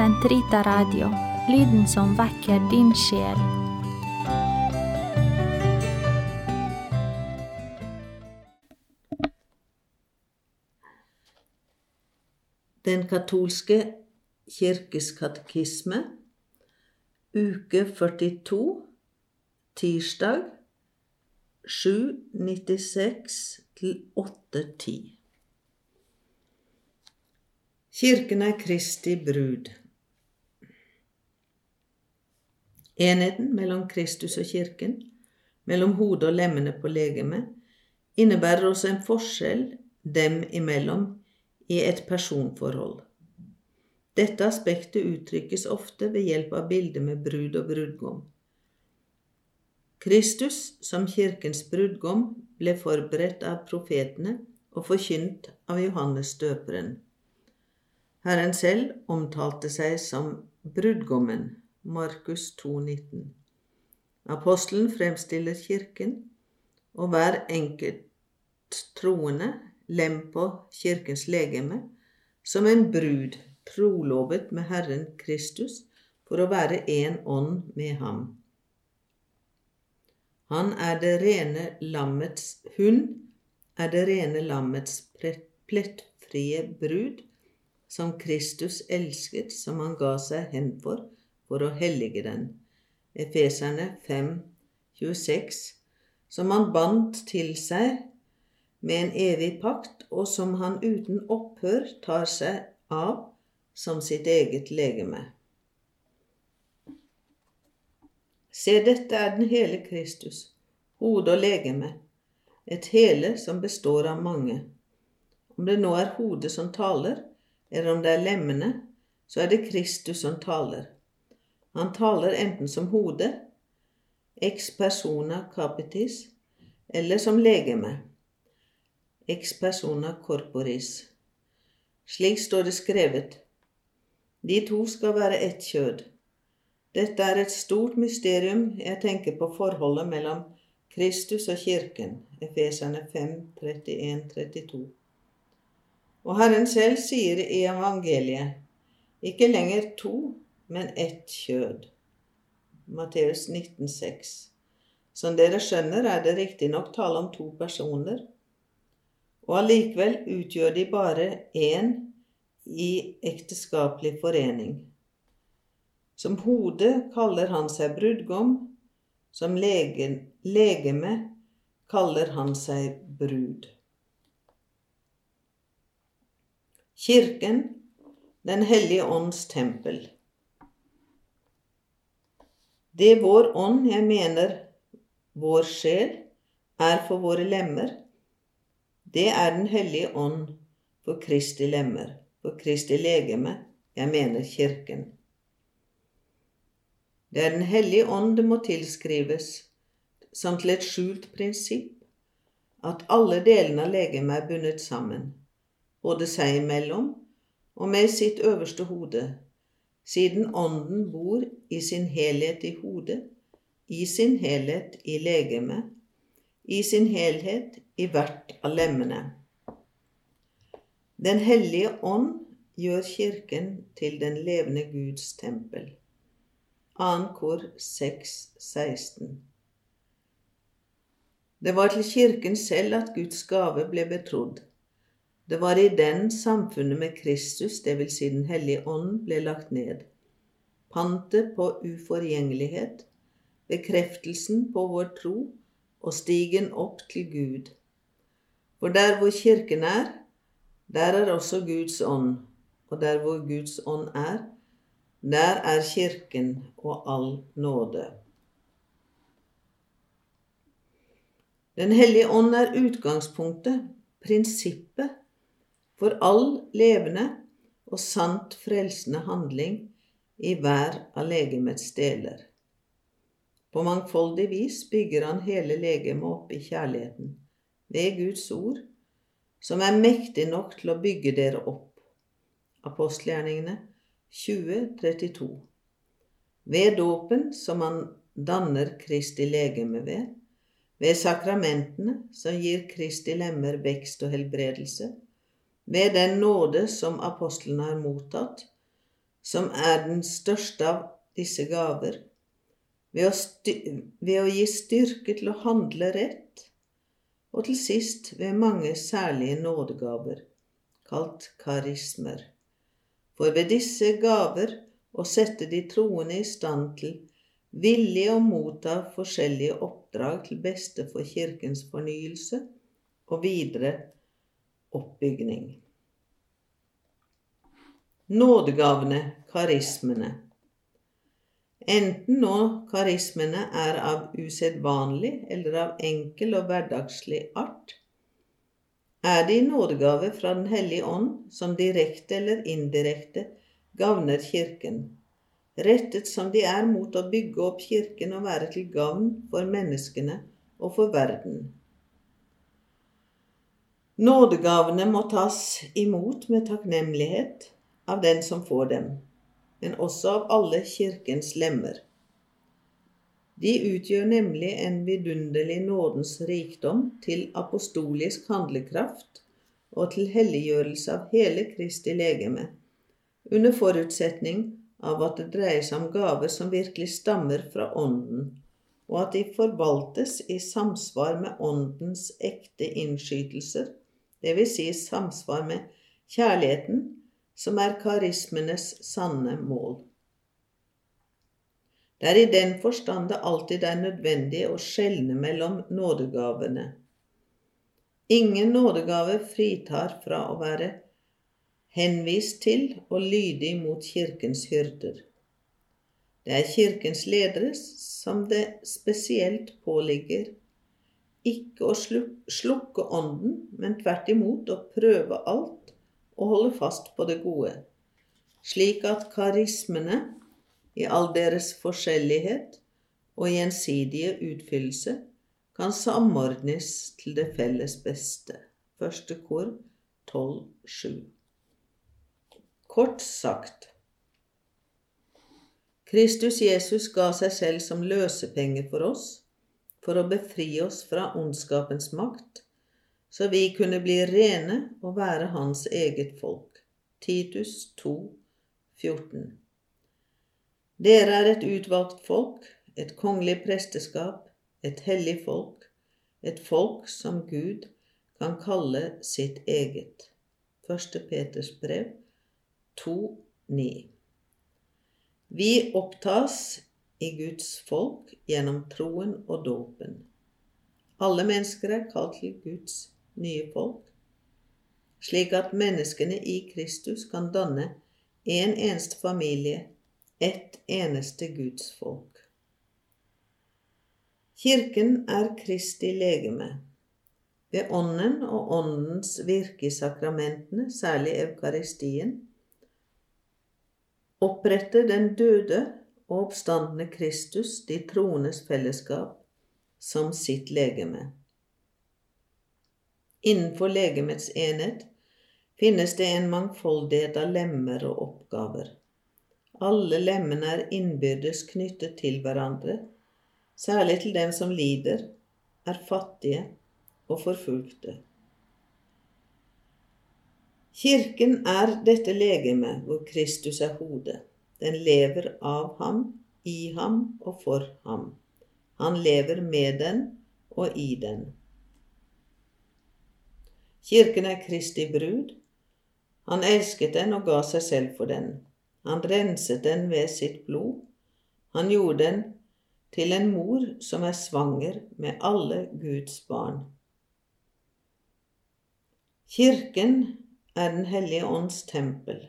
Sentrita Radio, lyden som vekker din sjel. Den katolske kirkes katekisme, uke 42, tirsdag 7.96 til 8.10. Kirken er Kristi brud. Enheten mellom Kristus og kirken, mellom hodet og lemmene på legemet, innebærer også en forskjell dem imellom i et personforhold. Dette aspektet uttrykkes ofte ved hjelp av bildet med brud og brudgom. Kristus som kirkens brudgom ble forberedt av profetene og forkynt av Johannes døperen. Herren selv omtalte seg som brudgommen, Markus 2,19. Apostelen fremstiller kirken og hver enkelt troende, lem på kirkens legeme, som en brud trolovet med Herren Kristus for å være én ånd med ham. Han er det rene lammets Hun er det rene lammets plettfrie brud, som Kristus elsket, som han ga seg hen for, for å hellige den. Efeserne 5, 26, som han bandt til seg med en evig pakt, og som han uten opphør tar seg av som sitt eget legeme. Se, dette er den hele Kristus, hode og legeme, et hele som består av mange. Om det nå er hodet som taler, eller om det er lemmene, så er det Kristus som taler. Han taler enten som hode, ex persona capitis, eller som legeme, ex persona corporis. Slik står det skrevet. De to skal være ett kjød. Dette er et stort mysterium. Jeg tenker på forholdet mellom Kristus og Kirken. Efeserne 5, 31, 32. Og Herren selv sier i evangeliet ikke lenger to, men ett kjød. Matteus 19,6. Som dere skjønner, er det riktignok tale om to personer, og allikevel utgjør de bare én i ekteskapelig forening. Som hode kaller han seg brudgom, som lege, legeme kaller han seg brud. Kirken, Den hellige ånds tempel. Det vår ånd, jeg mener vår sjel, er for våre lemmer, det er Den hellige ånd for Kristi lemmer, for Kristi legeme, jeg mener Kirken. Det er Den hellige ånd det må tilskrives, som til et skjult prinsipp, at alle delene av legemet er bundet sammen både seg imellom og med sitt øverste hode, siden Ånden bor i sin helhet i hodet, i sin helhet i legemet, i sin helhet i hvert av lemmene. Den hellige ånd gjør Kirken til den levende Guds tempel. 2. kor 6, 16. Det var til Kirken selv at Guds gave ble betrodd. Det var i den samfunnet med Kristus, dvs. Si Den hellige ånd, ble lagt ned. Pantet på uforgjengelighet, bekreftelsen på vår tro og stigen opp til Gud. For der hvor Kirken er, der er også Guds ånd, og der hvor Guds ånd er, der er Kirken og all nåde. Den hellige ånd er utgangspunktet, prinsippet, for all levende og sant frelsende handling i hver av legemets deler. På mangfoldig vis bygger han hele legemet opp i kjærligheten, ved Guds ord, som er mektig nok til å bygge dere opp. Apostelgjerningene 2032. Ved dåpen, som han danner Kristi legeme ved, ved sakramentene, som gir Kristi lemmer vekst og helbredelse, ved den nåde som apostlene har mottatt, som er den største av disse gaver, ved å, ved å gi styrke til å handle rett, og til sist ved mange særlige nådegaver, kalt karismer. For ved disse gaver å sette de troende i stand til villig å motta forskjellige oppdrag til beste for Kirkens fornyelse og videre oppbygning. Nådegavene, karismene. Enten nå karismene er av usedvanlig eller av enkel og hverdagslig art, er de nådegave fra Den hellige ånd som direkte eller indirekte gagner Kirken, rettet som de er mot å bygge opp Kirken og være til gavn for menneskene og for verden. Nådegavene må tas imot med takknemlighet av den som får dem, men også av alle Kirkens lemmer. De utgjør nemlig en vidunderlig nådens rikdom til apostolisk handlekraft og til helliggjørelse av hele Kristi legeme, under forutsetning av at det dreier seg om gaver som virkelig stammer fra Ånden, og at de forvaltes i samsvar med Åndens ekte innskytelser, dvs. Si samsvar med kjærligheten, som er karismenes sanne mål. Det er i den forstand det alltid er nødvendig å skjelne mellom nådegavene. Ingen nådegave fritar fra å være henvist til og lydig mot Kirkens hyrder. Det er Kirkens ledere som det spesielt påligger ikke å slukke ånden, men tvert imot å prøve alt og holde fast på det gode, slik at karismene i all deres forskjellighet og gjensidige utfyllelse kan samordnes til det felles beste. Første kor 12.7. Kort sagt Kristus Jesus ga seg selv som løsepenge for oss, for å befri oss fra ondskapens makt, så vi kunne bli rene og være hans eget folk. Titus 2, 14. Dere er et utvalgt folk, et kongelig presteskap, et hellig folk, et folk som Gud kan kalle sitt eget. 1. Peters brev 2,9. Vi opptas i Guds folk gjennom troen og dåpen. Alle mennesker er kalt til Guds nye folk, slik at menneskene i Kristus kan danne en eneste familie, ett eneste Guds folk. Kirken er Kristi legeme. Ved Ånden og Åndens virke i sakramentene, særlig Eukaristien, oppretter den døde og oppstandende Kristus de troendes fellesskap som sitt legeme. Innenfor legemets enhet finnes det en mangfoldighet av lemmer og oppgaver. Alle lemmene er innbyrdes knyttet til hverandre, særlig til dem som lider, er fattige og forfulgte. Kirken er dette legemet hvor Kristus er hodet. Den lever av ham, i ham og for ham. Han lever med den og i den. Kirken er Kristi brud. Han elsket den og ga seg selv for den. Han renset den ved sitt blod. Han gjorde den til en mor som er svanger med alle Guds barn. Kirken er Den hellige ånds tempel.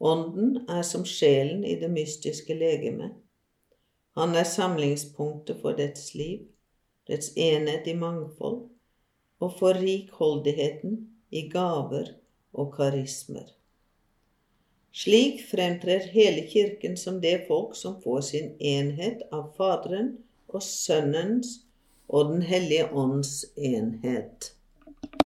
Ånden er som sjelen i det mystiske legeme. Han er samlingspunktet for dets liv, dets enhet i mangfold, og for rikholdigheten i gaver og karismer. Slik fremtrer hele Kirken som det folk som får sin enhet av Faderen og Sønnens og Den hellige ånds enhet.